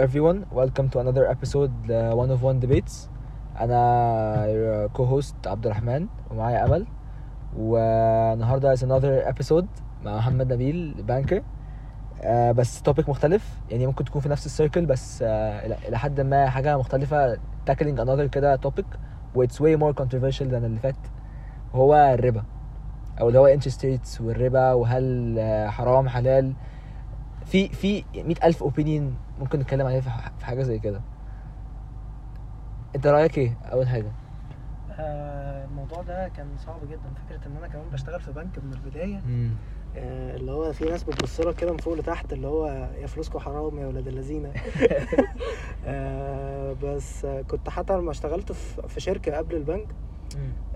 everyone, welcome to another episode uh, one of one debates. أنا your co-host عبد الرحمن ومعايا أمل. والنهاردة is another episode مع محمد نبيل بانكر آه بس توبيك مختلف. يعني ممكن تكون في نفس السيركل بس آه إلى حد ما حاجة مختلفة tackling another كده topic. It's way more controversial than اللي فات. هو الربا أو اللي هو interest rates والربا وهل آه، حرام حلال. في في مئة ألف اوبينيون ممكن نتكلم عليه في ح- في حاجة زي كده. انت رأيك إيه؟ أول حاجة. آه، الموضوع ده كان صعب جدا. فكرة إن أنا كمان بشتغل في بنك من البداية مم. آه، اللي هو في ناس بتبص لك كده من فوق لتحت اللي هو يا فلوسكم حرام يا ولاد اللذينة. آه، بس كنت حتى لما اشتغلت في شركة قبل البنك.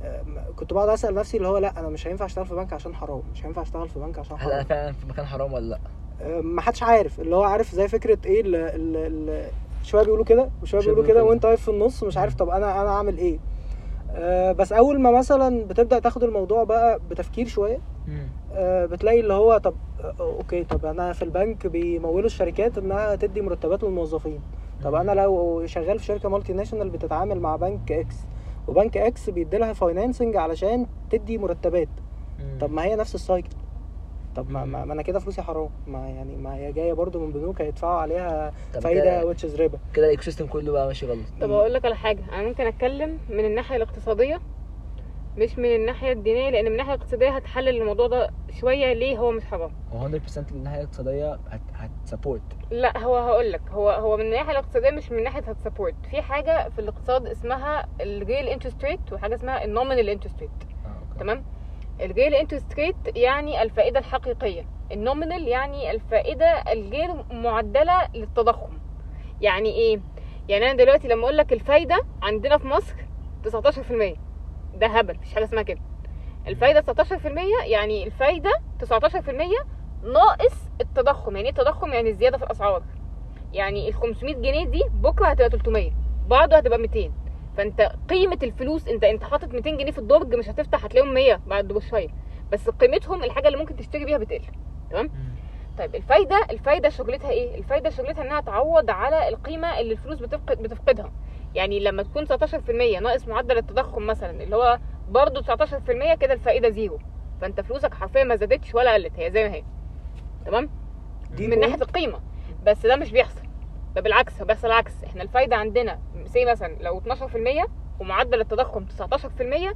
آه، كنت بقعد أسأل نفسي اللي هو لأ أنا مش هينفع أشتغل في بنك عشان حرام مش هينفع أشتغل في بنك عشان هل أنا حرام. فعلا في مكان حرام ولا لأ؟ ما حدش عارف اللي هو عارف زي فكرة إيه شوية بيقولوا كده وشوية بيقولوا كده. وأنت واقف في النص مش عارف طب أنا أنا أعمل إيه آه، بس أول ما مثلا بتبدأ تاخد الموضوع بقى بتفكير شوية. آه، بتلاقي اللي هو طب آه، okay طب أنا في البنك بيمولوا الشركات إنها تدي مرتبات للموظفين طب أنا لو شغال في شركة multinational بتتعامل مع بنك X وبنك X بيدي لها financing علشان تدي مرتبات. طب ما هي نفس ال cycle طب ما, ما, أنا كده فلوسي حرام. ما يعني ما هي جاية برضو من بنوك هيدفعوا عليها فايدة which is ربا. كده ال ecosystem كله بقى ماشي غلط. طب أقول لك على حاجة. أنا ممكن أتكلم من الناحية الاقتصادية مش من الناحية الدينية لأن من الناحية الاقتصادية هتحلل الموضوع ده شوية. ليه هو مش حرام؟ هو 100% الناحية الاقتصادية هت هت support. لا هو هقول لك. هو هو من الناحية الاقتصادية مش من ناحية هت support. في حاجة في الاقتصاد اسمها ال real interest rate وحاجة اسمها ال nominal interest rate. تمام؟ ال real interest rate يعني الفائدة الحقيقية. ال nominal يعني الفائدة الغير معدلة للتضخم. يعني إيه؟ يعني أنا دلوقتي لما أقول لك الفايدة عندنا في مصر 19% ده هبل مفيش حاجة اسمها كده. الفايدة 19% يعني الفايدة 19% ناقص التضخم. يعني إيه التضخم؟ يعني الزيادة في الأسعار. يعني ال 500 جنيه دي بكرة هتبقى 300 بعده هتبقى 200 فانت قيمة الفلوس انت انت حاطط 200 جنيه في الدرج مش هتفتح هتلاقيهم 100 بعد بشوية. بس قيمتهم الحاجة اللي ممكن تشتري بيها بتقل. تمام؟ طيب الفايدة الفايدة شغلتها إيه؟ الفايدة شغلتها انها تعوض على القيمة اللي الفلوس بتفقد بتفقدها. يعني لما تكون 19% ناقص معدل التضخم مثلا اللي هو برضه 19% كده الفائده زيرو. فانت فلوسك حرفيا ما زادتش ولا قلت هي زي ما هي. تمام؟ دي من ناحية. القيمة. بس ده مش بيحصل. ده بالعكس بيحصل العكس. إحنا الفايدة عندنا سي مثلا لو 12% ومعدل التضخم 19%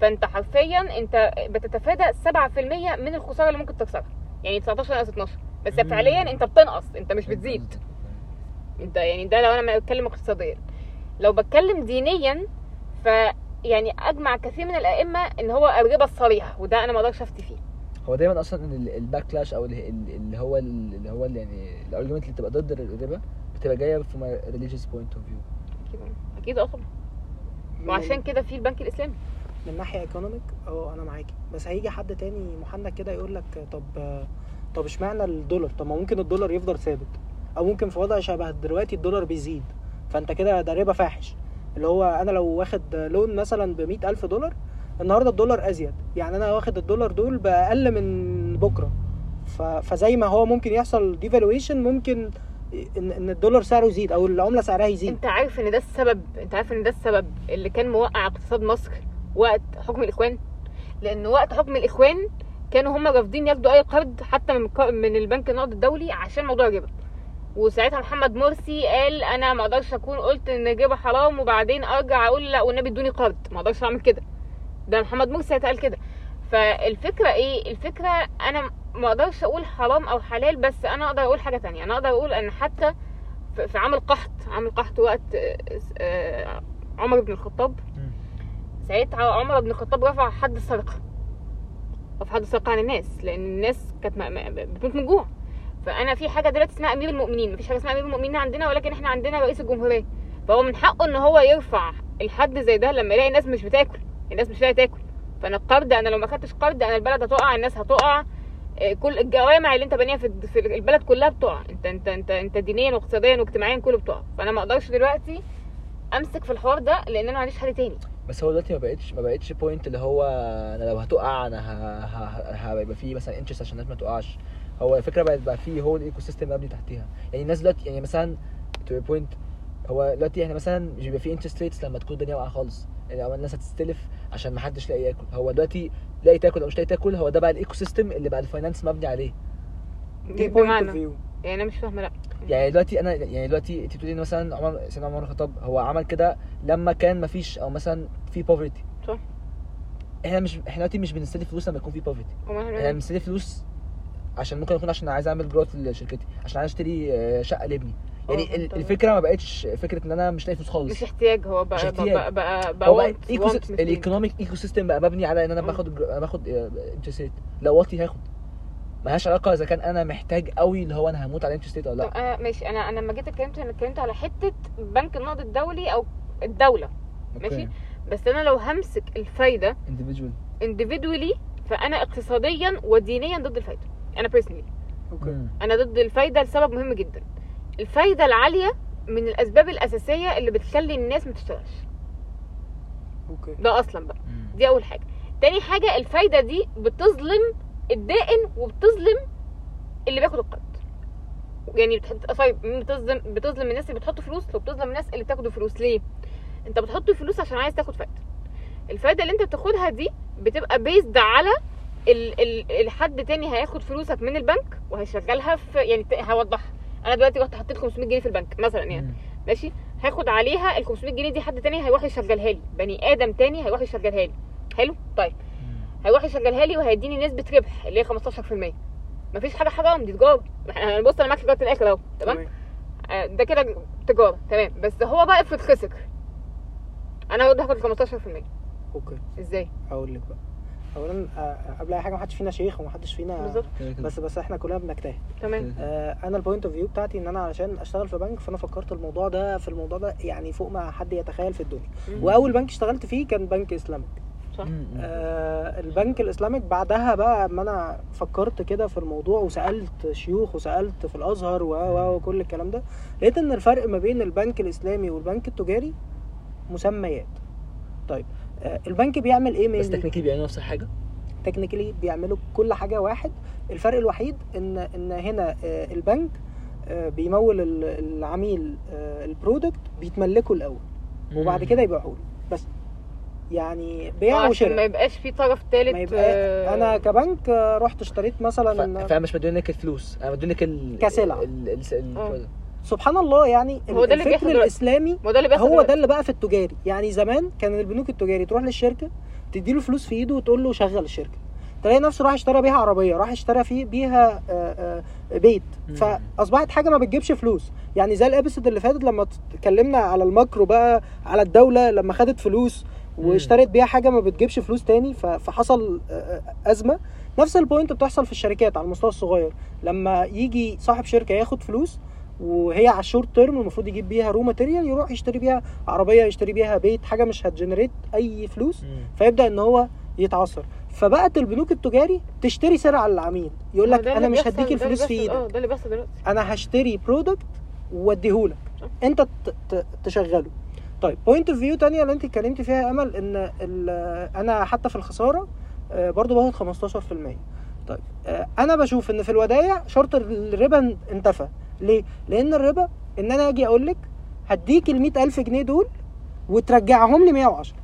فأنت حرفيا أنت بتتفادى 7% من الخسارة اللي ممكن تخسرها. يعني 19 ناقص 12 بس. فعليا أنت بتنقص أنت مش بتزيد. أنت يعني ده لو أنا بتكلم اقتصاديا. لو بتكلم دينيا ف يعني أجمع كثير من الأئمة إن هو الربا الصريح وده أنا ما أقدرش أفتي فيه. هو دايما أصلا ال backlash أو اللي اللي هو اللي هو اللي يعني ال argument اللي بتبقى ضد الربا بتبقى جاية from a religious point of view. أكيد. أكيد طبعا وعشان كده في البنك الإسلامي. من ناحية economic أه أنا معاكي. بس هيجي حد تاني محنك كده يقول لك طب طب اشمعنى الدولار؟ طب ما ممكن الدولار يفضل ثابت. أو ممكن في وضع شبه دلوقتي الدولار بيزيد. فأنت كده ده ربا فاحش. اللي هو أنا لو واخد loan مثلا ب ألف دولار النهارده الدولار أزيد. يعني أنا واخد الدولار دول بأقل من بكرة. ف... فزي ما هو ممكن يحصل ديفالويشن ممكن ان إن الدولار سعره يزيد أو العملة سعرها يزيد. أنت عارف إن ده السبب أنت عارف إن ده السبب اللي كان موقع اقتصاد مصر وقت حكم الإخوان؟ لأن وقت حكم الإخوان كانوا هم رافضين ياخدوا أي قرض حتى من من البنك النقد الدولي عشان موضوع الربا. وساعتها محمد مرسي قال أنا ما أقدرش أكون قلت إن الربا حرام وبعدين أرجع أقول لا والنبي إدوني قرض ما أقدرش أعمل كده. ده محمد مرسي قال كده. فالفكرة إيه؟ الفكرة أنا ما أقدرش أقول حرام أو حلال بس أنا أقدر أقول حاجة تانية. أنا أقدر أقول ان حتى في عام القحط عام القحط وقت آه، آه، عمر بن الخطاب. ساعتها عمر بن الخطاب رفع حد السرقه رفع حد السرقه عن الناس لأن الناس كانت بتموت من جوع. فأنا في حاجة دلوقتي اسمها أمير المؤمنين. مفيش حاجة اسمها أمير المؤمنين عندنا ولكن إحنا عندنا رئيس الجمهورية. فهو من حقه إن هو يرفع الحد زي ده لما يلاقي الناس مش بتاكل. الناس مش لاقية تاكل. فأنا القرض أنا لو ما خدتش قرض أنا البلد هتقع الناس هتقع. كل الجوامع اللي انت بانيها في البلد كلها بتقع. انت انت انت انت دينيا واقتصاديا واجتماعيا كله بتقع. فأنا ما أقدرش دلوقتي أمسك في الحوار ده لأن أنا معليش حل تاني. بس هو دلوقتي ما بقتش ما بقتش point اللي هو أنا لو هتقع أنا هيبقى فيه مثلا interest عشان الناس ما تقعش. هو الفكرة بقت بقى فيه هو ال ecosystem مبني تحتيها. يعني الناس دلوقتي يعني مثلا your point هو دلوقتي إحنا مثلا مش بيبقى في interest rates لما تكون الدنيا واقعة خالص. يعني الناس هتستلف عشان ما حدش لاقي ياكل. هو دلوقتي لاقي تاكل أو مش لاقي تاكل هو ده بقى ال ecosystem اللي بقى ال finance مبني عليه. دي point of view يعني أنا مش فاهمة لأ. يعني دلوقتي أنا يعني دلوقتي أنت بتقولي إن مثلا عمر سيدنا عمر الخطاب هو عمل كده لما كان مفيش أو مثلا في poverty صح. إحنا مش إحنا دلوقتي مش بنستلف فلوس لما يكون في poverty إحنا بنستلف فلوس عشان ممكن يكون عشان عايز أعمل growth لشركتي عشان عايز أشتري آه، شقة لابني. يعني آه، طبعا. الفكرة ما بقتش فكرة إن أنا مش لاقي فلوس خالص. مش احتياج هو مش بقى احتياج. بقى بقى, بقى بقى مش. ال economic ecosystem بقى مبني على إن أنا. باخد باخد interest rate لو واطي هاخد ملهاش علاقة إذا كان أنا محتاج قوي اللي هو أنا هموت على interest rate ولا لا. أنا ماشي. أنا أنا لما جيت اتكلمت أنا اتكلمت على حتة بنك النقد الدولي أو الدولة. ماشي؟ بس أنا لو همسك الفايدة individual individually فأنا اقتصاديا ودينيا ضد الفايدة. أنا personally. okay أنا ضد الفايدة لسبب مهم جدا. الفايدة العالية من الأسباب الأساسية اللي بتخلي الناس ما تشتغلش. okay. ده أصلا بقى. دي أول حاجة. تاني حاجة الفايدة دي بتظلم الدائن وبتظلم اللي بياخد القرض. يعني بتحط بتظلم بتظلم الناس اللي بتحط فلوس وبتظلم الناس اللي بتاخد فلوس. ليه؟ أنت بتحط فلوس عشان عايز تاخد فايدة. الفايدة اللي أنت بتاخدها دي بتبقى بيزد على ال ال الحد تاني هياخد فلوسك من البنك وهيشغلها في يعني هوضحها أنا دلوقتي رحت حطيت 500 جنيه في البنك مثلا يعني. ماشي؟ هاخد عليها ال 500 جنيه دي حد تاني هيروح يشغلها لي. بني آدم تاني هيروح يشغلها لي. حلو؟ طيب. هيروح يشغلها لي وهيديني نسبة ربح اللي هي 15% مفيش حاجة حرام دي تجارة. إحنا بص أنا معاك لغايه الآخر أهو تمام؟ آه، ده كده تجارة تمام. بس هو بقى افرض خسر. أنا هاخد 15% okay. إزاي؟ هقول لك بقى. اولا آه، قبل أي حاجة ما حدش فينا شيخ وما حدش فينا بالظبط. بس بس إحنا كلنا بنجتهد. تمام. آه، أنا ال point of view بتاعتي إن أنا علشان أشتغل في بنك فأنا فكرت الموضوع ده في الموضوع ده يعني فوق ما حد يتخيل في الدنيا. مم. وأول بنك اشتغلت فيه كان بنك Islamic صح. آه البنك ال Islamic بعدها بقى ما أنا فكرت كده في الموضوع وسألت شيوخ وسألت في الأزهر و و وكل الكلام ده لقيت إن الفرق ما بين البنك الإسلامي والبنك التجاري مسميات. طيب آه البنك بيعمل إيه بس من technically بيعملوا نفس الحاجة؟ technically بيعملوا كل حاجة واحد. الفرق الوحيد ان إن هنا آه، البنك آه، بيمول ال- العميل آه، ال product بيتملكه الأول وبعد كده يبيعه له. بس يعني بيع عشان ما وشراء يبقاش في طرف ثالث ما يبقى أنا كبنك آه، رحت اشتريت مثلا فأنا مش مديون لك الفلوس أنا مديون لك ال كسلعة. ال- ال- ال-. سبحان الله يعني هو ده اللي الفكر. الإسلامي ما ده اللي بيحصل هو ده. اللي بقى في التجاري. يعني زمان كان البنوك التجاري تروح للشركة تديله فلوس في إيده وتقول له شغل الشركة. تلاقي نفسه راح اشترى بيها عربية راح اشترى فيه بيها آه، آه، بيت. فأصبحت حاجة ما بتجيبش فلوس. يعني زي ال episode اللي فاتت لما اتكلمنا على ال macro بقى على الدولة لما خدت فلوس واشترت بيها حاجة ما بتجيبش فلوس تاني فحصل آه، أزمة. نفس ال point بتحصل في الشركات على المستوى الصغير. لما يجي صاحب شركة ياخد فلوس وهي على ال short term المفروض يجيب بيها raw material يروح يشتري بيها عربية يشتري بيها بيت حاجة مش هت generate أي فلوس. فيبدأ إن هو يتعثر. فبقت البنوك التجاري تشتري سلعه للعميل يقول ما لك أنا مش هديك الفلوس في بيحصل- آه إيدك ده اللي بيحصل دلوقتي. أنا هشتري product وأديهولك. صح. أنت تشغله. طيب point of view تانية اللي أنت اتكلمتي فيها يا أمل إن أنا حتى في الخسارة آه، برضو باخد 15% طيب آه، أنا بشوف إن في الودايع شرط الربا انتفى. ليه؟ لأن الربا إن أنا أجي أقول لك هديك ال 100000 جنيه دول وترجعهم لي 110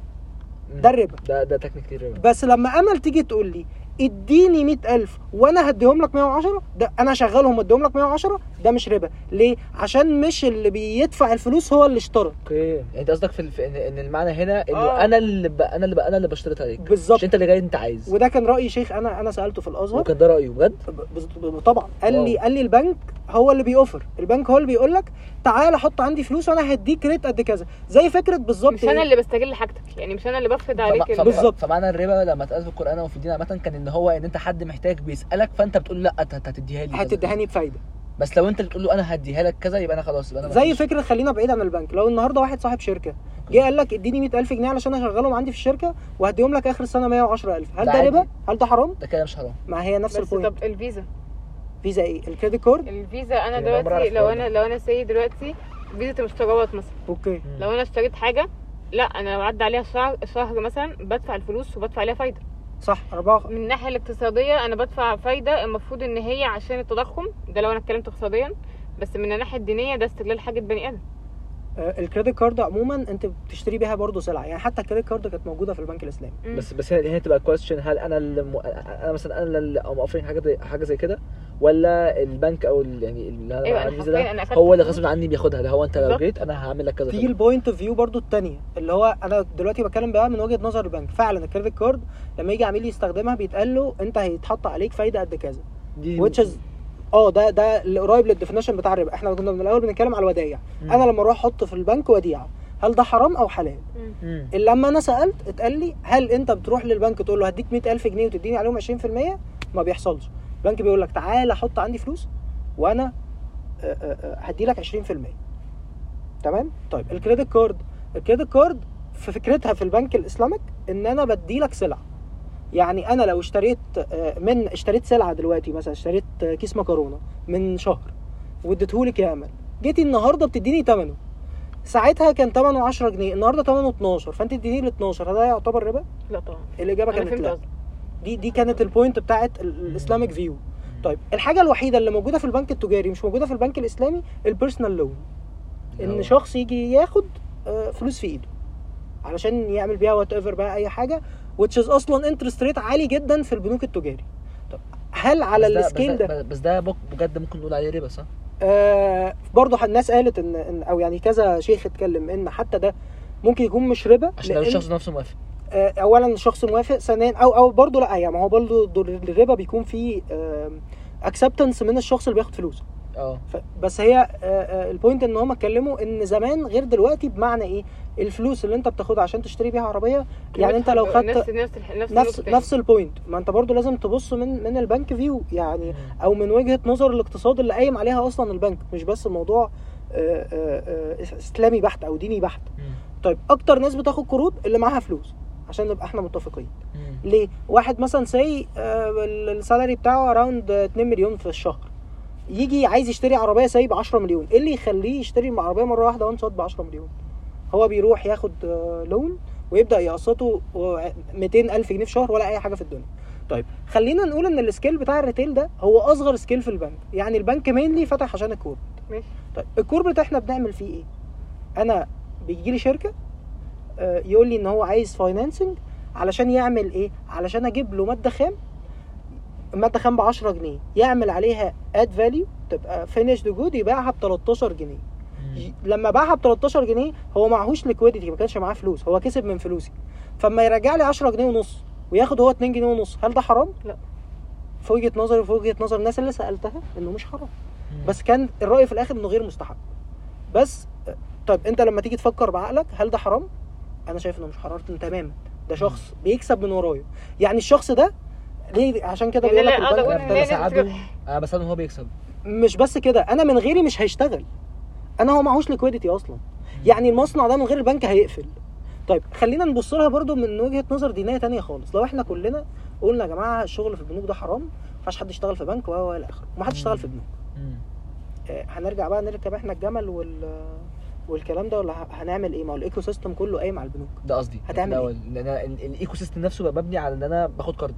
مم. ده الربا. ده ده technically ربا بس لما أمل تيجي تقول لي اديني 100000 وأنا هديهم لك 110 ده أنا اشغلهم واديهم لك 110 ده مش ربا. ليه؟ عشان مش اللي بيدفع الفلوس هو اللي اشترى okay. انت قصدك في, الف... ان المعنى هنا انه آه. أنا اللي ب... أنا اللي ب... أنا اللي بشترط عليك. بالظبط. مش انت اللي جاي انت عايز. وده كان رأي شيخ أنا أنا سألته في الأزهر. وكان ده رأيه بجد؟ ب- ب- طبعا. قال لي واو. قال لي البنك هو اللي بيوفر. البنك هو اللي بيقول لك تعالى حط عندي فلوس وأنا هديك ريت قد كذا زي فكرة بالظبط مش أنا إيه؟ اللي بستغل حاجتك يعني مش أنا اللي بفرض عليك. بالظبط. فمعنى الربا لما اتقال في القرآن وفي الدين عامة كان إن هو إن أنت حد محتاج بيسألك فأنت بتقول لأ أنت هتديها لي كذا. هتدهني بفايدة بس لو أنت اللي تقول له أنا هديها لك كذا يبقى أنا خلاص يبقى أنا زي. فكرة خلينا بعيد عن البنك لو النهارده واحد صاحب شركة جه قال لك اديني 100000 جنيه علشان اشغلهم عندي في الشركة وهديهم لك آخر السنة 110000 هل ده. ربا هل ده حرام ده كده مش حرام ما هي نفس بس ال point طب الفيزا فيزا إيه ال credit card الفيزا أنا دلوقتي لو أنا. لو أنا سيد دلوقتي فيزا المشتريات مثلا okay. لو أنا اشتريت حاجة لا أنا لو عدى عليها شهر شهر مثلا بدفع الفلوس وبدفع عليها فايدة صح أربعة من الناحية الاقتصادية أنا بدفع فايدة المفروض إن هي عشان التضخم ده لو أنا اتكلمت اقتصاديا بس من الناحية الدينية ده استغلال حاجة بني آدم آه، ال credit card عموما أنت بتشتري بيها برضه سلعة يعني حتى ال credit card كانت موجودة في البنك الإسلامي. بس بس هي هي تبقى question هل أنا اللي. أنا مثلا أنا اللي offering حاجة زي حاجة زي كده ولا البنك أو ال... يعني اللي عندي حرفيا ده أخدت هو اللي. غصب عني بياخدها ده هو أنت لو. جيت أنا هعمل لك كذا في كذا. ال point of view برضو التانية اللي هو أنا دلوقتي بتكلم بقى من وجهة نظر البنك فعلا ال credit card لما يجي عميل يستخدمها بيتقال له أنت هيتحط عليك فايدة قد كذا دي which is آه ده ده اللي قريب لل definition بتاع الربا إحنا كنا من الأول بنتكلم على الودايع. أنا لما أروح أحط في البنك وديعة هل ده حرام أو حلال. مم. لما أنا سألت اتقال لي هل أنت بتروح للبنك تقول له هديك 100000 جنيه وتديني عليهم 20% ما بيحصلش البنك بيقول لك تعالى حط عندي فلوس وأنا هدي لك 20% تمام؟ طيب ال credit card ال credit card في فكرتها في البنك ال Islamic إن أنا بدي لك سلعة. يعني أنا لو اشتريت آه، من اشتريت سلعة دلوقتي مثلا اشتريت كيس مكرونة من شهر واديتهولك يا أمل جيتي النهارده بتديني ثمنه ساعتها كان ثمنه 10 جنيه النهارده ثمنه 12 فأنت تديني ال 12 هل ده يعتبر ربا؟ لا طبعا. الإجابة كانت لا. دي دي كانت ال point بتاعت ال- ال Islamic view طيب الحاجة الوحيدة اللي موجودة في البنك التجاري مش موجودة في البنك الإسلامي ال personal loan إن شخص يجي ياخد آه، فلوس في إيده علشان يعمل بيها whatever بقى أي حاجة which is أصلا interest rate عالي جدا في البنوك التجاري. طب هل على ال scale ده بس ده؟ بجد ممكن نقول عليه ربا صح؟ آه برضه الناس قالت ان, إن أو يعني كذا شيخ اتكلم إن حتى ده ممكن يكون مش ربا عشان لو الشخص نفسه موافق. آه، اولا الشخص موافق ثانيا أو أو برضه لأ يعني ما هو برضه الربا بيكون فيه acceptance من الشخص اللي بياخد فلوس. آه. ف- بس هي آه، آه، ال point إن هم اتكلموا إن زمان غير دلوقتي بمعنى إيه؟ الفلوس اللي أنت بتاخدها عشان تشتري بيها عربية يعني أنت لو خدت نفس نفس نفس ال point ما أنت برضه لازم تبص من من ال bank view يعني. أو من وجهة نظر الاقتصاد اللي قايم عليها أصلا البنك. مش بس الموضوع آه، آه، آه، إسلامي بحت أو ديني بحت. طيب أكتر ناس بتاخد قروض اللي معاها فلوس. عشان نبقى إحنا متفقين. ليه؟ واحد مثلا say ال salary بتاعه around 2 مليون في الشهر. يجي عايز يشتري عربية say ب 10 مليون. إيه اللي يخليه يشتري العربيه مرة واحدة one shot ب 10 مليون؟ هو بيروح ياخد آه، loan ويبدأ يقسطه 200 ألف جنيه في شهر ولا أي حاجة في الدنيا. طيب خلينا نقول إن ال scale بتاع ال retail ده هو أصغر scale في البنك. يعني البنك mainly فتح عشان ال corporate ماشي. طيب ال corporate إحنا بنعمل فيه إيه؟ أنا بيجي لي شركة آه، يقول لي إن هو عايز financing علشان يعمل إيه؟ علشان أجيب له مادة خام مادة خام ب 10 جنيه يعمل عليها add value تبقى finished good يبيعها ب 13 جنيه لما باعها ب 13 جنيه هو معهوش ليكويديتي ما كانش معاه فلوس هو كسب من فلوسي. فما يرجع لي 10 جنيه ونص وياخد هو 2 جنيه ونص هل ده حرام؟ لا. في وجهة نظري وفي وجهة نظر الناس اللي سألتها إنه مش حرام. بس كان الرأي في الآخر إنه غير مستحب. بس طيب أنت لما تيجي تفكر بعقلك هل ده حرام؟ أنا شايف انه مش حرام. تماما. ده شخص بيكسب من ورايا. يعني الشخص ده ليه عشان كده يعني بيقول لك أنا بساعده أنا بساعده إن هو بيكسب. مش بس كده. أنا من غيري مش هيشتغل. أنا هو معهوش liquidity أصلا. يعني المصنع ده من غير البنك هيقفل. طيب خلينا نبص لها برضو من وجهة نظر دينية تانية خالص. لو إحنا كلنا قلنا يا جماعة الشغل في البنوك ده حرام ما ينفعش حد يشتغل في بنك و إلى آخره. وما حدش يشتغل في بنوك. آه، هنرجع بقى نركب إحنا الجمل وال والكلام ده ولا هنعمل إيه؟ ما هو ال ecosystem كله قايم على البنوك. ده قصدي. هتعمل لو إيه؟ إن أنا ال- ال ecosystem نفسه بقى مبني على إن أنا باخد card.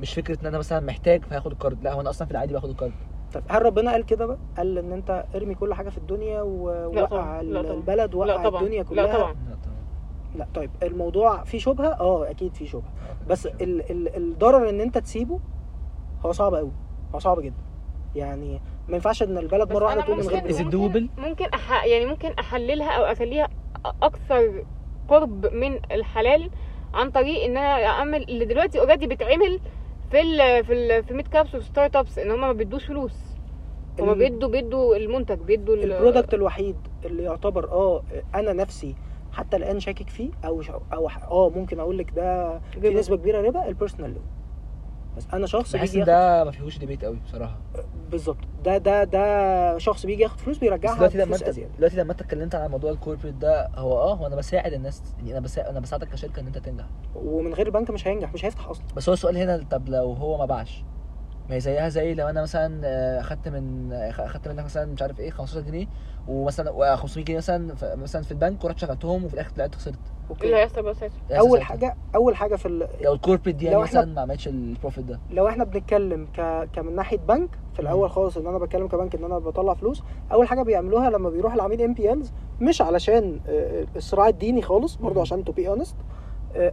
مش فكرة إن أنا مثلا محتاج فهاخد الكارد. لا هو أنا أصلا في العادي باخد الكارد. طب هل ربنا قال كده بقى؟ قال إن أنت ارمي كل حاجة في الدنيا ووقع طبعا، لا طبعا. البلد لا وقع طبعا. الدنيا كلها. لا طبعا. لا طبعا. لا طيب الموضوع فيه شبهة؟ آه أكيد فيه شبهة. بس ال ال الضرر إن أنت تسيبه هو صعب قوي هو صعب جدا. يعني ما ينفعش إن البلد مرة واحدة تقوم من غير ممكن- doable؟ ممكن أح... يعني ممكن أحللها أو أخليها أكثر قرب من الحلال عن طريق إن أنا أعمل اللي دلوقتي already بيتعمل في ال في ال في mid caps وال startups إن هم ما بيدوش فلوس هما ال- بيدوا بيدوا المنتج بيدوا ال- ال product الوحيد اللي يعتبر آه أنا نفسي حتى الآن شاكك فيه أو ش- أو آه ممكن أقول لك ده في. نسبة كبيرة ربا ال personal loan بس أنا شخص بحس بيجي ده ما فيهوش debate قوي بصراحة. بالظبط. ده ده ده شخص بيجي ياخد فلوس بيرجعها دلوقتي لما انت دلوقتي لما أنت اتكلمت عن موضوع ال corporate ده هو آه هو أنا بساعد الناس يعني أنا بساعد أنا بساعدك كشركة إن أنت تنجح. ومن غير البنك مش هينجح مش هيفتح أصلا. بس هو السؤال هنا طب لو هو ما باعش ما هي زيها زي لو أنا مثلا آه، أخدت من آه، أخدت منك مثلا مش عارف إيه 15 جنيه ومثلا و 500 جنيه مثلا مثلا في البنك ورحت شغلتهم وفي الآخر طلعت خسرت. إيه اللي أوكي هيحصل يا أول. حاجة أول حاجة في ال... لو ال corporate دي يعني مثلا ما عملتش ال profit ده. لو إحنا بنتكلم ك... كمن ناحية بنك في الأول خالص إن أنا بتكلم كبنك إن أنا بطلع فلوس أول حاجة بيعملوها لما بيروح العميل NPLs مش علشان آه، الصراع الديني خالص برضه. عشان to be honest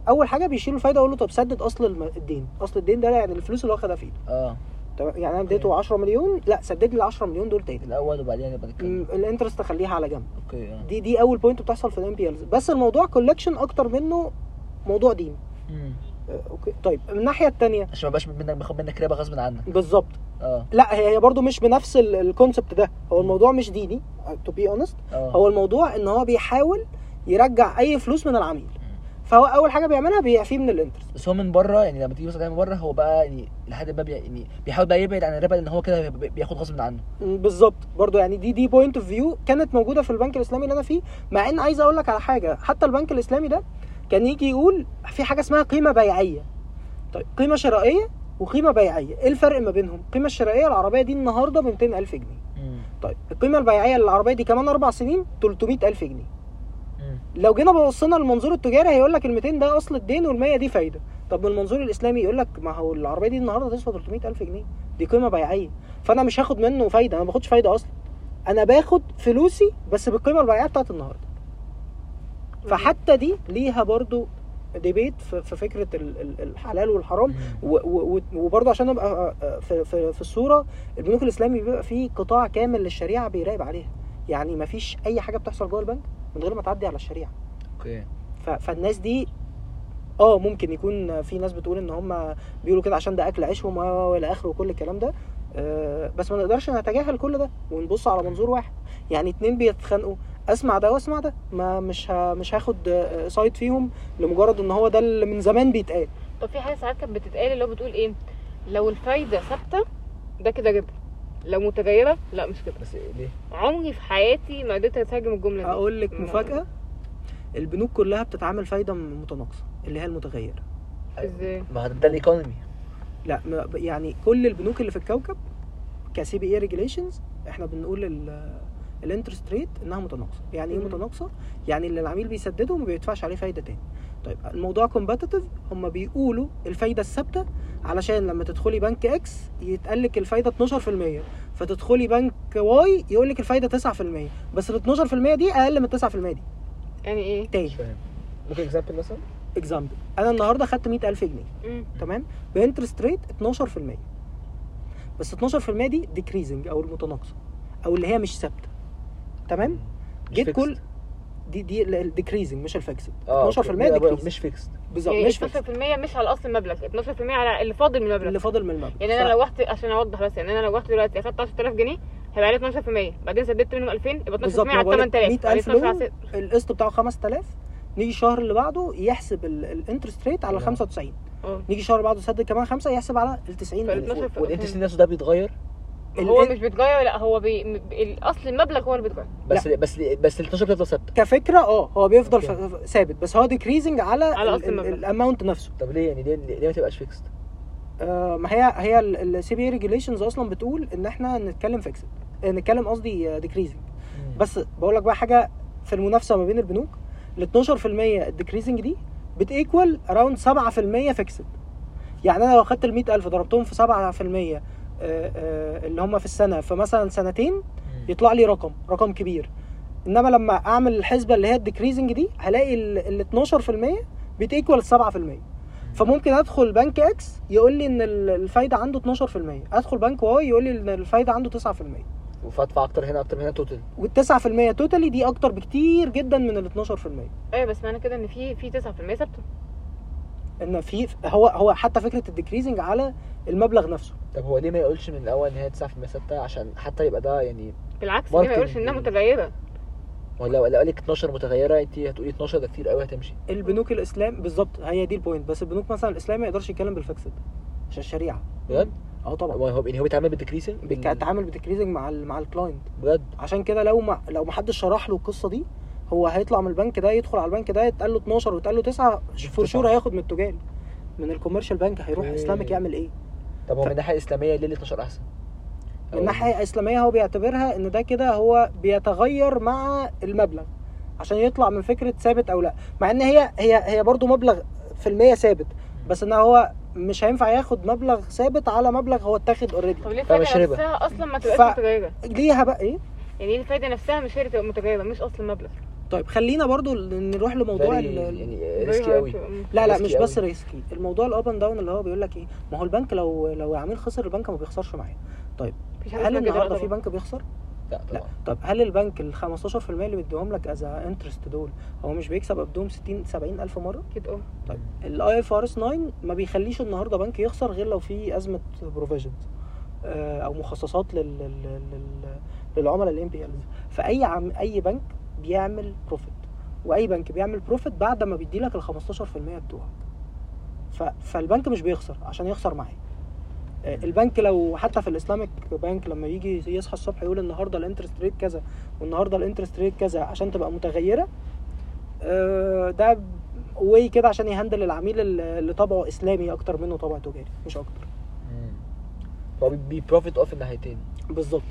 أول حاجة بيشيلوا الفايدة يقول له طب سدد أصل الم- الدين. أصل الدين ده يعني الفلوس اللي هو خدها فيه. آه. تمام؟ يعني أنا اديته 10 مليون؟ لا سدد لي ال 10 مليون دول تاني. الأول وبعدين نبقى نتكلم ال interest اخليها على جنب. okay آه. دي دي أول point بتحصل في ال NPLs بس الموضوع collection أكتر منه موضوع دين مم. آه، okay. طيب من الناحية الثانية عشان ما بقاش منك باخد منك ربا غصب عنك. بالظبط. آه. لا هي هي برضو مش بنفس ال concept ده. هو الموضوع مش ديني to be honest هو الموضوع إن هو بيحاول يرجع أي فلوس من العميل. فهو أول حاجة بيعملها بيعفيه من ال interest بس هو من بره يعني لما تيجي مثلا من بره هو بقى يعني لحد ما بي يعني بيحاول بقى يبعد عن الربا لأن هو كده بي- بياخد غصب عنه. بالظبط. برضو يعني دي دي point of view كانت موجودة في البنك الإسلامي اللي أنا فيه. مع إن عايز أقول لك على حاجة حتى البنك الإسلامي ده كان يجي يقول في حاجة اسمها قيمة بيعية. طيب قيمة شرائية وقيمة بيعية. إيه الفرق ما بينهم؟ القيمه الشرائية العربية دي النهارده ب 200000 جنيه. طيب القيمة البيعية للعربية دي كمان أربع سنين 300000 جنيه. لو جينا بصينا للمنظور التجاري هيقول لك ال 200 ده أصل الدين وال 100 دي فايدة. طب من المنظور الإسلامي يقول لك ما هو العربية دي النهارده تسوى 300000 جنيه. دي قيمة بيعية. فأنا مش هاخد منه فايدة أنا ما باخدش فايدة أصلا. أنا باخد فلوسي بس بالقيمة البيعية بتاعت النهارده. فحتى دي ليها برضو debate في في فكرة ال- ال- الحلال والحرام. وبرضه عشان أبقى في, في, في الصورة البنوك الإسلامي بيبقى فيه قطاع كامل للشريعة بيراقب عليها. يعني ما فيش أي حاجة بتحصل جوه البنك. من غير ما تعدي على الشريعة. okay. ف- فالناس دي آه ممكن يكون في ناس بتقول إن هم بيقولوا كده عشان ده أكل عيشهم و- وإلى آخره وكل الكلام ده آه، بس ما نقدرش نتجاهل كل ده ونبص على منظور واحد. يعني اتنين بيتخانقوا أسمع ده وأسمع ده ما مش ها مش هاخد آه، side فيهم لمجرد إن هو ده اللي من زمان بيتقال. طب في حاجة ساعات كانت بتتقال اللي هو بتقول إيه؟ لو الفايدة ثابتة ده كده ربا لو متغيرة؟ لا مش كده. بس ليه؟ عمري في حياتي ما قدرت أترجم الجملة دي. أقول لك ما- مفاجأة. البنوك كلها بتتعامل فايدة متناقصة اللي هي المتغيرة. إزاي؟ ما ده ال economy لا ما- يعني كل البنوك اللي في الكوكب ك CBE regulations إحنا بنقول ال interest rate إنها متناقصة. يعني إيه. متناقصة؟ يعني اللي العميل بيسدده وما بيدفعش عليه فايدة تاني. طيب الموضوع competitive هم بيقولوا الفايدة الثابتة علشان لما تدخلي بنك X يتقال لك الفايدة 12% فتدخلي بنك Y يقول لك الفايدة 9% بس ال 12% دي أقل من 9% دي. يعني إيه؟ تاني. مش فاهم. ممكن example مثلا؟ example أنا النهارده خدت 100000 جنيه. مم. تمام؟ ب interest rate 12% بس 12% دي decreasing أو المتناقصة أو اللي هي مش ثابتة. تمام؟ get. كل دي دي ال decreasing مش ال fixed آه 12% okay. لا، decrease مش fixed بالظبط يعني مش fixed 12% مش على أصل المبلغ 12% على اللي فاضل من المبلغ. اللي فاضل من المبلغ يعني أنا لو رحت عشان أوضح بس يعني أنا لو رحت دلوقتي أخدت 10000 جنيه هيبقى عليه 12% بعدين سددت منهم 2000 يبقى 12% بالظبط على ما بقولك 8000 بعدين 100000 12 على loan ست- القسط بتاعه 5000 نيجي الشهر اللي بعده يحسب ال interest rate على آه. 95 آه. نيجي الشهر اللي بعده يسدد كمان 5 يحسب على ال 90 فال ألف. 12 وال interest نفسه ده بيتغير؟ هو ال- مش بيتغير لا هو بي... الاصل المبلغ هو اللي بيتغير. بس بس بس ال 12 بتفضل ثابته كفكرة آه هو بيفضل ثابت بس هو decreasing على على أصل المبلغ. ال amount نفسه. طب ليه يعني؟ ليه ليه ما تبقاش fixed؟ آه، ما هي هي ال CBE regulations أصلا بتقول إن إحنا نتكلم fixed نتكلم قصدي decreasing بس بقول لك بقى حاجة في المنافسة ما بين البنوك ال 12% ال decreasing دي بت equal around 7% fixed يعني أنا لو خدت ال 100000 ضربتهم في 7% آه، آه، اللي هم في السنة. في مثلا سنتين يطلع لي رقم رقم كبير. إنما لما أعمل الحسبة اللي هي ال decreasing دي هلاقي ال 12% بت equal 7% فممكن أدخل بنك X يقول لي إن ال- الفايدة عنده 12% أدخل بنك Y يقول لي إن الفايدة عنده 9% فادفع أكتر هنا أكتر من هنا total وال9% totally دي أكتر بكتير جدا من ال 12% أيوه بس معنى كده إن في في 9% ثابتة. ان في هو هو حتى فكرة ال decreasing على المبلغ نفسه. طب هو ليه ما يقولش من الأول إن هي 9% ثابته عشان حتى يبقى ده يعني بالعكس ليه ما يقولش. إنها متغيرة؟ هو لو لو قال لك 12 متغيرة انت هتقولي 12 ده كتير قوي هتمشي. البنوك الإسلام بالظبط هي دي ال point بس البنوك مثلا الاسلامي ما يقدرش يتكلم بال fixed عشان الشريعة. بجد؟ آه طبعا. هو هو يعني هو بيتعامل بال decreasing بيتعامل ب decreasing مع ال مع ال client بجد؟ عشان كده لو ما لو ما حدش شرح له القصة دي هو هيطلع من البنك ده يدخل على البنك ده يتقال له 12 ويتقال له 9 for sure هياخد من التجاري من ال commercial bank هيروح okay. Islamic يعمل إيه طب هو ف- من الناحيه الاسلاميه ليه ال 12 أحسن؟ من الناحيه الاسلاميه هو بيعتبرها إن ده كده هو بيتغير مع المبلغ عشان يطلع من فكرة ثابت أو لأ مع إن هي هي هي برضو مبلغ في المية ثابت بس إن هو مش هينفع ياخد مبلغ ثابت على مبلغ هو اتاخد already طب ليه الفايدة. نفسها أصلا ما ف- تبقاش متغيرة ليها بقى إيه يعني الفايدة نفسها مش هي اللي تبقى متغيرة مش أصل المبلغ طيب خلينا برضو نروح لموضوع ال- ال- يعني risky قوي لا لا مش بس. risky الموضوع ال up and down اللي هو بيقول لك إيه ما هو البنك لو لو العميل خسر البنك ما بيخسرش مفيش حاجة هل النهارده في. بنك بيخسر؟ لا لا. طبعا. طب هل البنك ال 15% اللي بيديهم لك as interest دول هو مش بيكسب قبضهم 60 70 ألف مرة؟ أكيد أه. طيب ال IFRS 9 ما بيخليش النهارده بنك يخسر غير لو في أزمة provisions أو مخصصات لل لل- لل- للعملاء ال NPLs فأي عم أي بنك بيعمل profit وأي بنك بيعمل profit بعد ما بيدي لك ال 15% بتوعك. فالبنك مش بيخسر عشان يخسر معاه آه، البنك لو حتى في ال Islamic bank لما يجي يصحى الصبح يقول النهارده ال interest rate كذا والنهاردة ال interest rate كذا عشان تبقى متغيرة آه، that's why كده عشان ي handle العميل اللي طبعه إسلامي أكتر منه طبع تجاري مش أكتر. فهو بي profit of الناحيتين. بالظبط.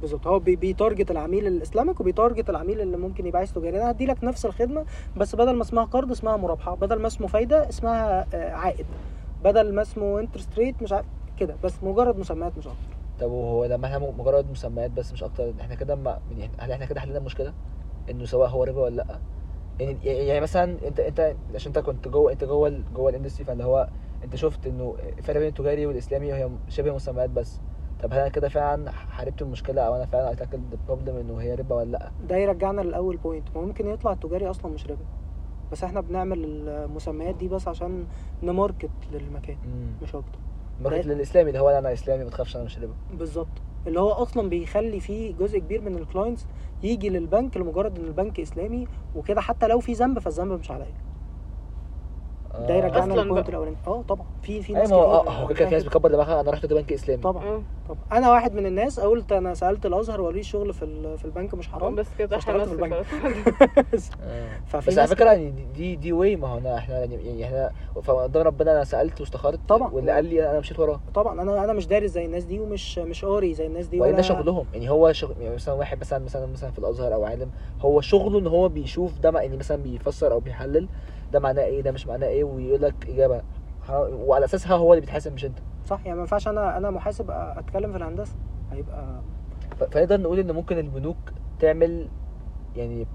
بالظبط. هو بي- بي target العميل ال Islamic وبي target العميل اللي ممكن يبقى عايز تجاري أنا هدي لك نفس الخدمة بس بدل ما اسمها قرض اسمها مرابحه بدل ما اسمه فايدة اسمها آه، عائد. بدل ما اسمه interest rate مش عارف كده. بس مجرد مسميات مش أكتر. طب وهو لما إحنا مجرد مسميات بس مش أكتر. إحنا كده ما يعني هل إحنا كده حلينا المشكلة؟ إنه سواء هو ربا ولا لأ. يعني يعني مثلا أنت أنت عشان أنت كنت جوه أنت جوه جوه ال industry فاللي هو أنت شفت إنه الفرق بين التجاري والإسلامي هي شبه مسميات بس. طب هل أنا كده فعلا حاربت المشكلة أو أنا فعلا attacked ال problem إنه هي ربا ولا لأ؟ ده يرجعنا للأول point ممكن يطلع التجاري أصلا مش ربا. بس إحنا بنعمل المسميات دي بس عشان ن market للمكان امم مش أكتر. market للإسلامي اللي هو أنا إسلامي ما تخافش أنا مش ربا. بالظبط. اللي هو أصلا بيخلي فيه جزء كبير من ال clients يجي للبنك لمجرد إن البنك إسلامي وكده. حتى لو في ذنب فالذنب مش عليا. ده يرجعنا أصلاً لل point. الأولاني. آه طبعا. في في ناس هو كتير آه هو كده في ناس بتكبر دماغها أنا رحت بنك إسلامي. طبعا. طبعا أنا واحد من الناس قلت أنا سألت الأزهر وليه شغل في ال- في البنك مش حرام بس كده بس في البنك. خلاص. آه. ففي بس على فكرة يعني دي- دي that's why ما هو أنا إحنا يعني يعني إحنا فقدام ربنا أنا سألت واستخرت طبعا. واللي قال لي أنا مشيت وراه طبعا أنا أنا مش دارس زي الناس دي ومش مش قاري زي الناس day one ده ولا شغلهم يعني هو شغل يعني مثلا واحد مثلا مثلا مثلا في الأزهر أو عالم هو شغله إن هو بيشوف ده يعني مثلا بيفسر أو بيحلل ده معناه إيه ده مش معناه إيه ويقول لك إجابة وعلى أساسها هو اللي بيتحاسب مش أنت صح يعني ما ينفعش أنا أنا محاسب أتكلم في الهندسة. هيبقى فنقدر نقول إن ممكن البنوك تعمل يعني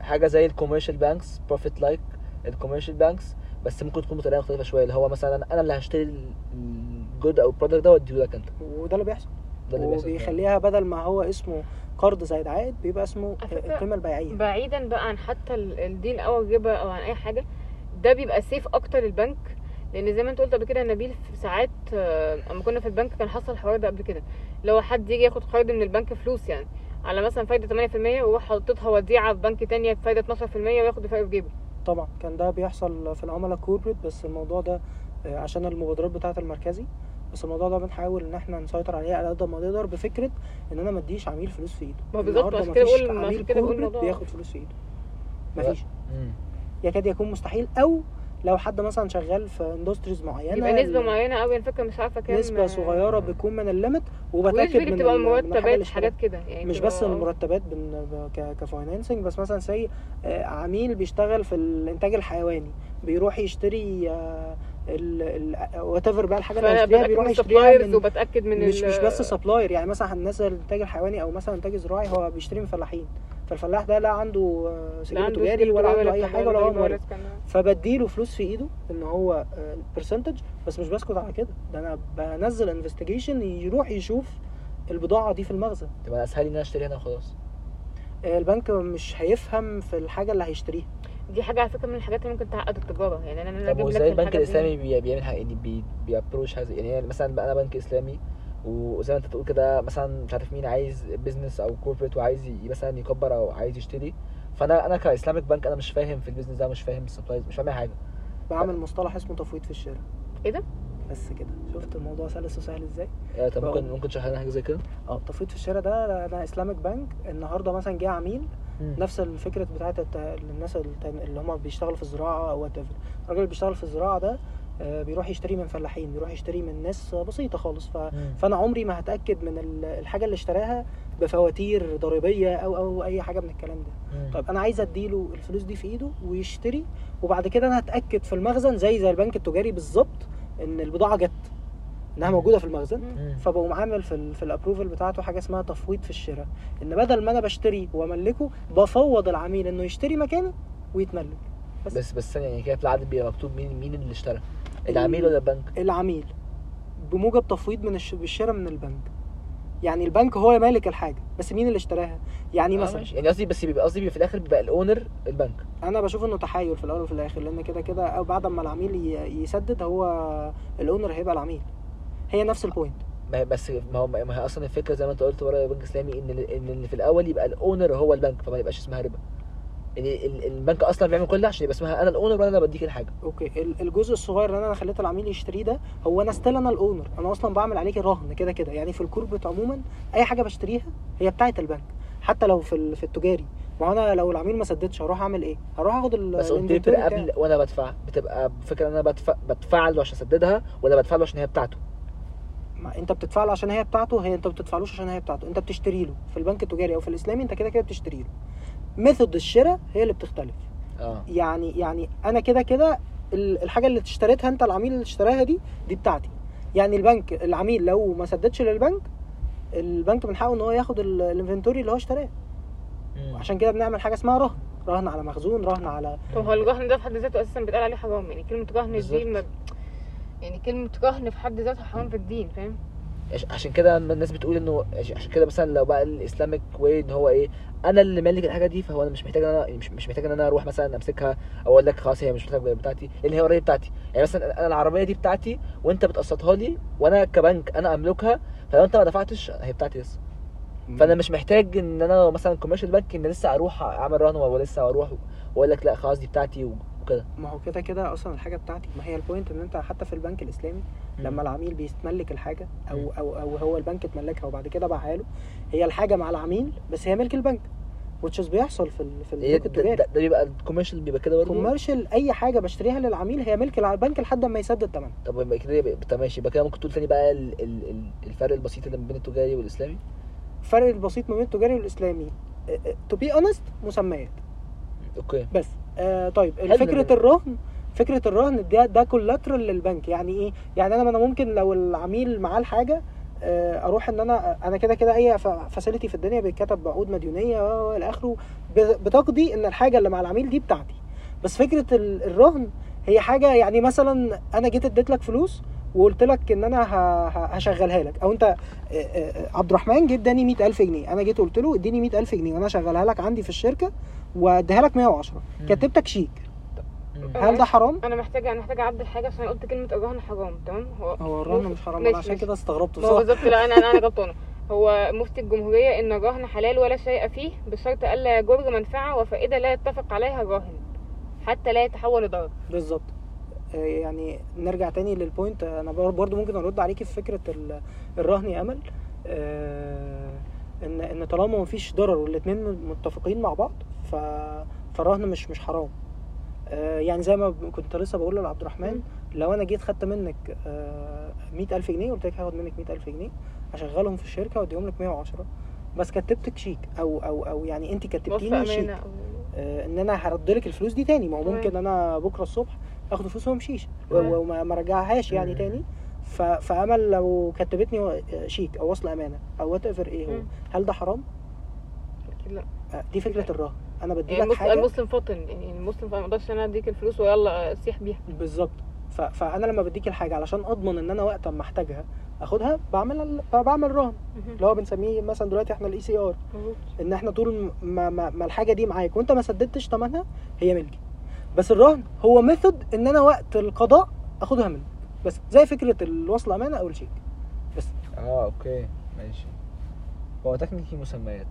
حاجة زي ال commercial banks profit like ال commercial banks بس ممكن تكون بطريقة مختلفة شوية. اللي هو مثلا أنا أنا اللي هشتري ال good أو ال product ده واديه لك أنت. وده اللي بيحصل. ده اللي بيحصل. وبيخليها بدل ما هو اسمه قرض زائد عائد بيبقى اسمه القيمه البيعية. بعيدا بقى عن حتى ال- الدين أو الربا أو عن أي حاجة ده بيبقى safe أكتر للبنك لأن زي ما أنت قلت قبل كده يا نبيل في ساعات آه، أما كنا في البنك كان حصل الحوار ده قبل كده. لو حد يجي ياخد قرض من البنك فلوس يعني على مثلا فايدة 8% ويروح حاططها وديعة في بنك تانية بفايده 12% وياخد الفرق في جيبه. طبعا كان ده بيحصل في العملاء corporate بس الموضوع ده آه، عشان المبادرات بتاعة المركزي. بس الموضوع ده بنحاول إن إحنا نسيطر عليه على قد ما نقدر بفكرة ان أنا ما اديش عميل فلوس في إيده. ما هو بالظبط، عشان كده بقول- عشان عميل كده بياخد فلوس في إيده. مفيش. يكاد يكون مستحيل أو لو حد مثلا شغال في industries معينة يبقى نسبة معينة قوي أنا فاكرة مش عارفة كام. نسبة صغيرة بتكون من ال limit وبتأكد من بتبقى مرتبات حاجات كده يعني مش بس المرتبات بن... ك... ك financing بس مثلا say عميل بيشتغل في الإنتاج الحيواني بيروح يشتري آه، whatever بقى الحاجة اللي بتاكد بيروح من يشتريها من وبتأكد من مش ال- مش بس supplier يعني مثلا الناس الانتاج الحيواني أو مثلا انتاج زراعي هو بيشتري من فلاحين. فالفلاح ده لا عنده آه، سجل تجاري ولا عنده أي حاجة ولا هو مورد فبديله فلوس في إيده إن هو ال percentage بس مش بسكت على كده. ده أنا بنزل investigation يروح يشوف البضاعة دي في المخزن. تبقى أسهل لي إن أنا اشتري هنا وخلاص. آه، البنك مش هيفهم في الحاجة اللي هيشتريها. دي حاجة على فكرة من الحاجات اللي ممكن تعقد التجاره يعني أنا أنا طب أجيب لك وازاي البنك الإسلامي بي- بيعمل حاجة يعني بي بي approach حاجة يعني مثلا بقى أنا بنك إسلامي وزي ما أنت تقول كده مثلا مش عارف مين عايز business أو corporate وعايز ي- مثلا يكبر أو عايز يشتري. فانا أنا ك Islamic bank أنا مش فاهم في ال business ده مش فاهم ال supplies مش فاهم أي حاجة. بعمل مصطلح اسمه تفويض في الشارع إيه ده؟ بس كده. شفت الموضوع سلس وسهل إزاي؟ آه، طب ممكن ممكن تشرح لنا حاجة زي كده؟ آه تفويض في الشارع ده أنا اسلامك بنك. النهارده مثلا جه عميل مم. نفس الفكرة بتاعت الناس اللي هم بيشتغلوا في الزراعة أو وات الراجل اللي بيشتغل في الزراعة ده آه، بيروح يشتري من فلاحين بيروح يشتري من ناس بسيطة خالص ف... مم. فأنا عمري ما هتأكد من ال- الحاجة اللي اشتراها بفواتير ضريبية أو أو أي حاجة من الكلام ده مم. طيب أنا عايز أديله الفلوس دي في إيده ويشتري وبعد كده أنا هتأكد في المخزن زي زي البنك التجاري بالظبط إن البضاعة جت إنها موجودة في المخزن. فبقوم عامل في ال في الابروفل بتاعته حاجة اسمها تفويض في الشراء. إن بدل ما أنا بشتري وأملكه بفوض العميل إنه يشتري مكاني ويتملك. بس, بس بس يعني كده في العقد بيبقى مكتوب مين مين اللي اشترى؟ العميل ولا البنك؟ العميل. بموجب تفويض من الش... بالشراء من البنك. يعني البنك هو مالك الحاجة بس مين اللي اشتراها؟ يعني آه، مثلا. يعني قصدي بس بيبقى قصدي في الآخر بيبقى ال owner البنك. أنا بشوف إنه تحايل في الأول وفي الآخر لأن كده كده أو بعد ما العميل ي- يسدد هو ال owner هيبقى العميل. هي نفس ال point بس ما هو ما هي أصلا الفكرة زي ما أنت قلت ورا البنك الاسلامي إن إن اللي في الأول يبقى ال owner هو البنك فما يبقاش اسمها ربا. يعني ال- البنك أصلا بيعمل كل ده عشان يبقى اسمها أنا ال owner وأنا اللي بديك الحاجة. okay. ال- الجزء الصغير اللي أنا خليت العميل يشتريه ده هو أنا still أنا ال owner أنا أصلا بعمل عليك رهن كده كده. يعني في ال corporate عموما أي حاجة بشتريها هي بتاعه البنك. حتى لو في في التجاري. ما أنا لو العميل ما سددش هروح أعمل إيه؟ هروح آخد ال- بس بتاعي. قبل وأنا بدفع. بتبقى فكرة إن أنا بدفع بدفع له عشان أسددها ولا بدفع له عشان هي بتاعته. ما انت بتدفع له عشان هي بتاعته هي انت ما بتدفعلوش عشان هي بتاعته انت بتشتري له في البنك التجاري أو في الاسلامي انت كده كده بتشتري له ميثود الشراء هي اللي بتختلف. آه. يعني يعني أنا كده كده ال- الحاجة اللي اشتريتها انت العميل اللي اشتراها دي دي بتاعتي. يعني البنك العميل لو ما سددش للبنك البنك من حقه ان هو ياخد ال- inventory اللي هو اشتراه. عشان كده بنعمل حاجة اسمها رهن. رهن على مخزون رهن على طب هو الرهن ده في حد ذاته أساسا بيتقال عليه حرام يعني كلمة رهن دي. ما يعني كلمة رهن في حد ذاتها حرام في الدين فاهم؟ عش- عشان كده لما الناس بتقول إنه عش- عشان كده مثلا لو بقى ال Islamic way إن هو إيه أنا اللي مالك الحاجة دي فهو أنا مش محتاج إن أنا مش, مش محتاج إن أنا أروح مثلا أمسكها أو أقول لك خلاص هي مش محتاج بتاعتي لأن هي already بتاعتي. يعني مثلا أنا العربية دي بتاعتي وأنت بتقسطها لي وأنا كبنك أنا أملكها فلو أنت ما دفعتش هي بتاعتي لسه. فأنا مش محتاج إن أنا مثلا commercial bank إن لسه أروح أعمل رهن ولسه أروح وأقول لك لا خلاص دي بتاعتي وكده. ما هو كده كده أصلا الحاجة بتاعتي ما هي ال point إن أنت حتى في البنك الإسلامي لما العميل بيستملك الحاجة أو. أو أو هو البنك اتملكها وبعد كده باعها له هي الحاجة مع العميل بس هي ملك البنك is بيحصل في ال- في إيه؟ البنك ده, التجاري. ده, ده بيبقى ال commercial بيبقى كده برضه؟ commercial أي حاجة بشتريها للعميل هي ملك البنك لحد ما يسدد ثمنها طب يبقى كده ماشي يبقى كده ممكن تقول تاني بقى ال ال ال الفرق البسيط اللي ما بين التجاري والإسلامي؟ الفرق البسيط ما بين التجاري والإسلامي to be honest مسميات. okay. بس. آه طيب فكرة ده. الرهن فكرة الرهن ده ده collateral للبنك. يعني إيه؟ يعني أنا أنا ممكن لو العميل معاه الحاجة آه، أروح إن أنا أنا كده كده أي فاسيلتي في الدنيا بيتكتب بعقود مديونية والى آخره بتقضي إن الحاجة اللي مع العميل دي بتاعتي. بس فكرة ال- الرهن هي حاجة يعني مثلا أنا جيت اديت لك فلوس وقلت لك إن أنا هشغلها لك. أو أنت عبد الرحمن جه اداني 100000 جنيه. أنا جيت قلت له اديني 100000 جنيه وأنا هشغلها لك عندي في الشركة وأديها لك 110 مم. كتبتك شيك. هل ده حرام؟ أنا محتاجة أنا محتاجة أعدل حاجة عشان قلت كلمة الرهن حرام تمام؟ هو هو الرهن مش حرام. ماشي، أنا عشان. كده استغربت بصراحه بالظبط لا أنا أنا أنا غلطانة. هو مفتي الجمهورية إن الرهن حلال ولا شيء فيه بشرط ألا يجر منفعة وفائدة لا يتفق عليها الراهن حتى لا يتحول لضرر. بالظبط. يعني نرجع تاني للبوينت أنا بر- برضو ممكن أرد عليكي في فكرة ال- الرهن يا أمل. آه، ان إن طالما مفيش ضرر والاثنين متفقين مع بعض ف فالرهن مش مش حرام. آه، يعني زي ما كنت لسه بقول لعبد الرحمن لو أنا جيت خدت منك مئة ألف جنيه قلت لك هاخد منك مئة ألف جنيه أشغلهم في الشركة وأديهم لك 110 بس كتبتك شيك أو أو أو يعني أنت كتبتيني شيك. أو- آه، إن أنا هرد لك الفلوس دي تاني. ما هو. ممكن أنا بكرة الصبح اخد الفلوس وما امشيش و- تمام. وما ما رجعهاش يعني مم. تاني. فأمل لو كتبتني شيك أو وصل أمانة أو whatever إيه هو. مم. هل ده حرام؟ أكيد لا. آه، دي فكرة الرهن. أنا بدي يعني لك حاجة. المسلم فاطن يعني المسلم ما أقدرش أنا أديك الفلوس ويلا سيح بيها. بالظبط. فأنا لما بديك الحاجة علشان أضمن إن أنا وقت ما أحتاجها أخدها بعمل ال- بعمل رهن. اللي هو بنسميه مثلا دلوقتي إحنا ال ICR إن إحنا طول ما, ما, ما الحاجة دي معاك وأنت ما سددتش ثمنها هي ملكي. بس الرهن هو method إن أنا وقت القضاء أخدها منك بس زي فكرة الوصل أمانة أو الشيك بس. آه okay. ماشي. هو تكنيكي مسميات.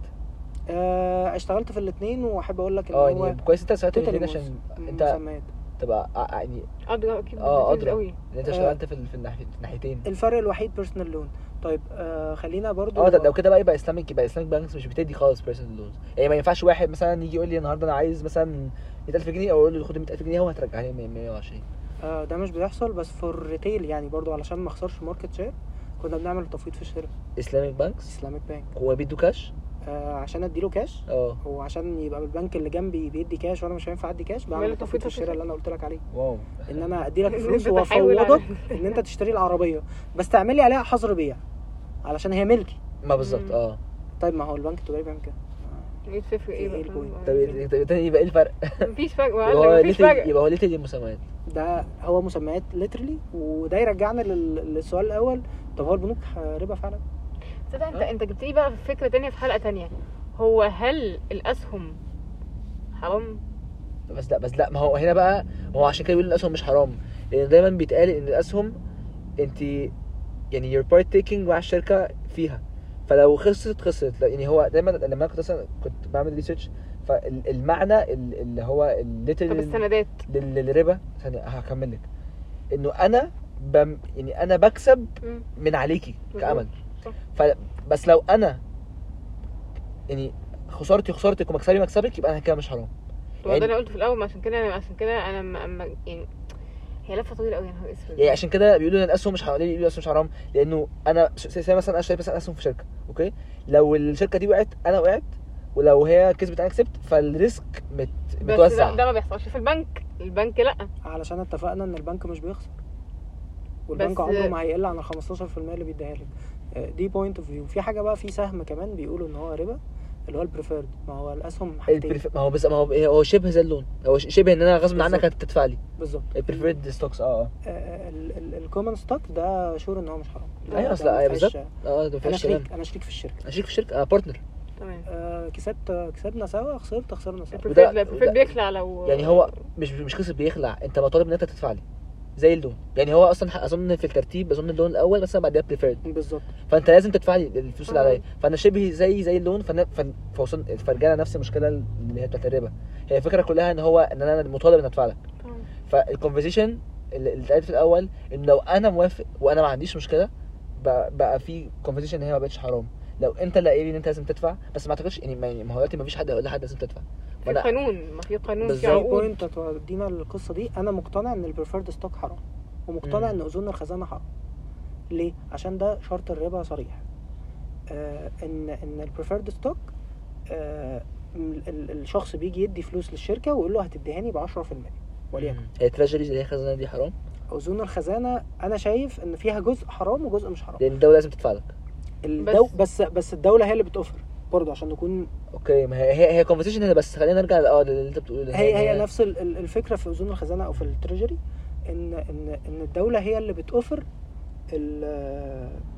آه اشتغلت في الاثنين وأحب أقول لك إن آه هو يعني كويس إنت سالت الاثنين عشان أنت مسميات. تبقى ع- يعني ادرى أكيد آه أدرى. قوي. ان أنت آه. اشتغلت في الناحيتين. الفرق الوحيد personal loan طيب آه خلينا برضو آه ده لو كده بقى يبقى Islamic يبقى Islamic banks مش بتدي خالص personal loans يعني ما ينفعش واحد مثلا يجي يقول لي النهارده أنا عايز مثلا 100000 جنيه أو أقول له خد 100000 جنيه هو هترجع لي 120 آه ده مش بيحصل بس في ال retail يعني برضو علشان ما أخسرش market share كنا بنعمل تفويض في الشراء. Islamic banks Islamic bank هو بيدوا كاش آه عشان أديله كاش آه. وعشان يبقى البنك اللي جنبي بيدي كاش وأنا مش هينفع أدي كاش بعمل تفويض في الشراء اللي أنا قلت لك عليه. wow. إن أنا أدي لك فلوس وأفوضك إن أنت تشتري العربية. بس تعمل لي عليها حظر بيع علشان هي ملكي. ما بالظبط. آه. طيب ما هو البنك التجاري بيعمل كده. إيه تفرق إيه إيه بقى؟ طب طب تاني؟ يبقى إيه الفرق؟ مفيش فرق. هو مفيش فرق. يبقى هو literally مسميات ده هو مسميات literally وده يرجعنا لل- للسؤال الأول. طب هو البنوك ربا فعلا؟ تصدق انت انت جبت لي بقى فكرة تانية في حلقة تانية. هو هل الأسهم حرام؟ بس لا بس لا ما هو هنا بقى ما هو عشان كده بيقول الأسهم مش حرام. لأن دايما بيتقال إن الأسهم انت يعني you're partaking مع الشركة فيها. فلو خسرت خسرت يعني هو دايما لما كنت مثلا كنت بعمل research فالمعنى ال- اللي هو طب الليتل السندات للربا. ثانية هكمل لك. إنه أنا بم يعني أنا بكسب. من عليكي كأمل. صح. ف بس لو أنا يعني خسارتي خسارتك ومكسبي مكسبك يبقى أنا كده مش حرام. هو يعني- ده أنا قلته في الأول ما عشان كده أنا عشان كده أنا أما- يعني هي لفة طويلة قوي يا نهار أسود. يعني عشان كده بيقولوا إن الأسهم مش حرام ليه بيقولوا الاسهم مش حرام لأنه أنا س- زي مثلا أنا شايف مثلا أسهم في شركة okay؟ لو الشركة دي وقعت أنا وقعت ولو هي كسبت أنا كسبت فال risk مت... بس متوزع. ده, ده ما بيحصلش. في البنك البنك لأ. علشان اتفقنا إن البنك مش بيخسر والبنك بس- عمره ما هيقل عن ال 15% اللي بيديها لك. آه، دي point of view في حاجة بقى في سهم كمان بيقولوا إن هو ربا. اللي هو ال preferred ما هو الأسهم حاجتين. ال pref... ما هو بس ما هو هو شبه زي ال loan هو شبه إن أنا غصب عنك. هتدفع لي. بالظبط. ال preferred stocks آه ال common stock ده sure إن هو مش حرام. ما أيوة، فيهاش- بالظبط. آه ده أنا شريك أنا شريك في الشركة. أنا شريك في الشركة أنا partner تمام. آه، كسبت كسبنا سوا خسرت خسرنا سوا. ال preferred بيخلع لو يعني هو مش مش قصه بيخلع. أنت مطالب إن أنت تدفع لي. زي ال loan يعني هو أصلا أظن في الترتيب أظن ال loan الأول مثلا بعدها preferred بالظبط فأنت لازم تدفع لي الفلوس اللي آه. عليا فأنا شبه زي زي ال loan. فن... فوصل فرجعنا نفس المشكلة اللي هي بتاعت الربا هي الفكرة كلها إن هو إن أنا مطالب ان أدفع لك تمام. فال conversation اللي اللي اتقالت في الأول إن لو أنا موافق وأنا ما عنديش مشكلة بقى, بقى في conversation إن هي ما بقتش حرام لو انت اللي قايل لي ان انت لازم تدفع بس ما اعتقدش يعني ما ما هو دلوقتي ما فيش حد هيقول لحد لازم تدفع. في قانون ما في قانون في عقود. point تودينا للقصة دي أنا مقتنع إن ال preferred stock حرام ومقتنع مم. إن أذون الخزانة حرام. ليه؟ عشان ده شرط الربا صريح. آه إن إن ال preferred stock آه ال- ال- الشخص بيجي يدي فلوس للشركة ويقول له هتديهاني ب 10% وليكن. ال treasuries اللي هي خزانه دي حرام؟ أذون الخزانة أنا شايف إن فيها جزء حرام وجزء مش حرام. لأن الدولة لازم تدفع لك. الدو بس- بس بس الدولة هي اللي بتوفر برضه عشان نكون okay ما هي هي هي conversation هنا بس خلينا نرجع آه اللي أنت بتقوله ده. هي يعني هي نفس ال- ال- الفكرة في أذون الخزانة أو في ال treasury إن إن إن الدولة هي اللي بتوفر ال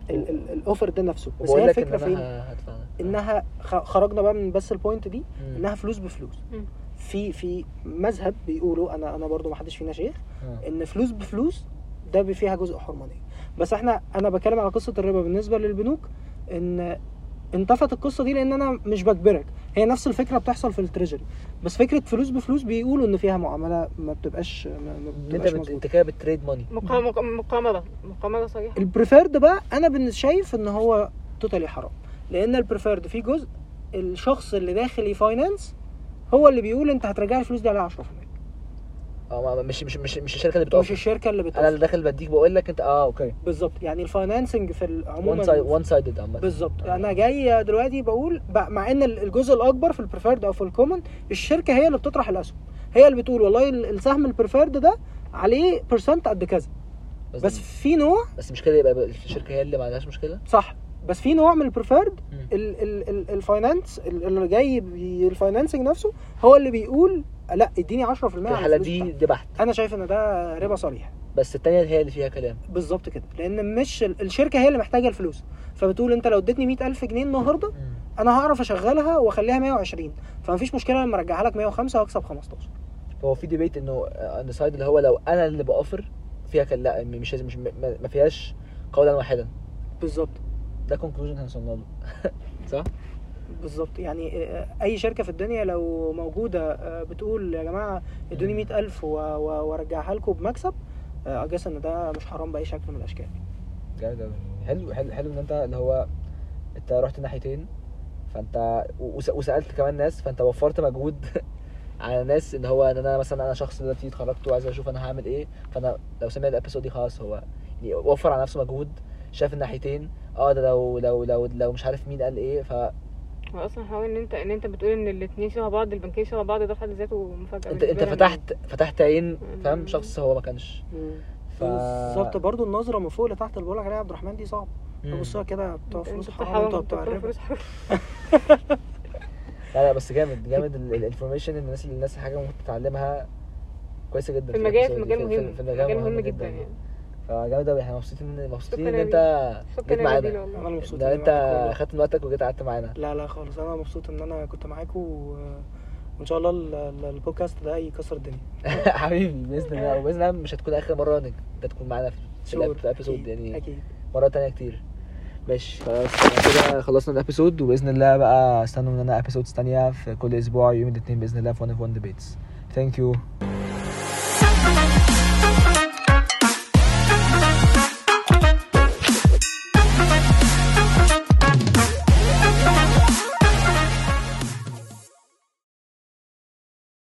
ال- ال- offer ده نفسه بس هي الفكرة فين هدفع. إنها خ- خرجنا بقى من بس ال point دي. إنها فلوس بفلوس. في في مذهب بيقولوا أنا أنا برضو ما حدش فينا شيخ. إن فلوس بفلوس ده فيها جزء حرمانيه بس إحنا أنا بتكلم على قصة الربا. بالنسبة للبنوك إن انتفت القصة دي لأن أنا مش بجبرك. هي نفس الفكرة بتحصل في ال treasury. بس فكرة فلوس بفلوس بيقولوا إن فيها معاملة ما بتبقاش ما انت بتبقاش بت... مظبوطة. انت كده ب trade money مقا- مقا- مقامرة مقامرة صريحة ال preferred بقى أنا بالنسبة شايف إن هو totally حرام. لأن ال preferred فيه جزء الشخص اللي داخل ي finance هو اللي بيقول أنت هترجع لي الفلوس دي عليها 10% آه مش مش مش مش الشركة اللي مش بتوفر الشركة اللي أنا بتوفر اللي داخل بديك بقول لك أنت آه okay. بالظبط. يعني ال financing في عموما side one-sided عامة. بالظبط. أنا جاي دلوقتي بقول مع إن ال- الجزء الأكبر في ال preferred أو في ال common الشركة هي اللي بتطرح الأسهم. هي اللي بتقول والله ال- السهم ال preferred ده عليه percent قد كذا. بس في نوع بس مش كده يبقى بقى الشركة هي اللي ما عندهاش مشكلة؟ صح. بس في نوع من ال preferred ال finance ال- اللي جاي ال financing نفسه هو اللي بيقول لا اديني 10% في الحالة دي. دي بحت أنا شايف إن ده ربا صريح. بس التانية هي اللي فيها كلام. بالظبط كده. لأن مش ال- الشركة هي اللي محتاجة الفلوس. فبتقول أنت لو اديتني 100000 جنيه النهارده أنا هعرف أشغلها وأخليها 120 فمفيش مشكلة لما أرجعها لك 105 وأكسب 15 فهو في debate إنه one side اللي هو لو أنا اللي بأوفر فيها كان لا مش مش ما فيهاش قولا واحدا. بالظبط. ده conclusion هنوصلنا له. صح؟ بالظبط يعني آه، أي شركة في الدنيا لو موجودة آه، بتقول يا جماعة ادوني 100000 و- و- وارجعها لكم بمكسب آه، I guess إن ده مش حرام بأي شكل من الأشكال جامد. حلو حلو حلو إن أنت اللي هو أنت رحت ناحيتين فأنت وس- وسألت كمان ناس فأنت وفرت مجهود على ناس إن هو إن أنا مثلا أنا شخص دلوقتي اتخرجت وعايز أشوف أنا هعمل إيه فأنا لو سمع الإبيسود دي خلاص هو يعني وفر على نفسه مجهود شاف الناحيتين آه ده لو لو لو لو مش عارف مين قال إيه ف هو أصلا حوار ان انت ان انت بتقول إن الاثنين شبه بعض البنكين شبه بعض ده في حد ذاته مفاجأة انت انت بالنسبة لنا. فتحت فتحت عين فاهم. شخص هو ما كانش ف بالظبط برضو النظرة من فوق لتحت اللي بقول لك عليها عبد الرحمن دي صعبة مم. بصوا كده بتوع فلوس حرام أنتوا انت بتوع الربا. لا لا بس جامد جامد الانفورميشن الناس الناس حاجة ممكن تتعلمها كويسة جدا في المجال في مجال مهم في مجال مهم جدا يعني فجامد قوي إحنا مبسوطين مبسوطين إن أنت جيت معانا. أنا مبسوط ده إني أنت معاكم والله. خدت من وقتك وجيت قعدت معانا. لا لا خالص. أنا مبسوط إن أنا كنت معاكم و... وإن شاء الله ال- ال- البودكاست ده يكسر الدنيا. حبيبي بإذن الله. وبإذن الله مش هتكون آخر مرة إنك أنت تكون معانا في ال episode يعني. أكيد مرات تانية كتير. ماشي. خلاص كده خلصنا ال episode وبإذن الله بقى استنوا مننا episodes تانية في كل أسبوع يوم الاثنين بإذن الله في one on one debates. Thank you.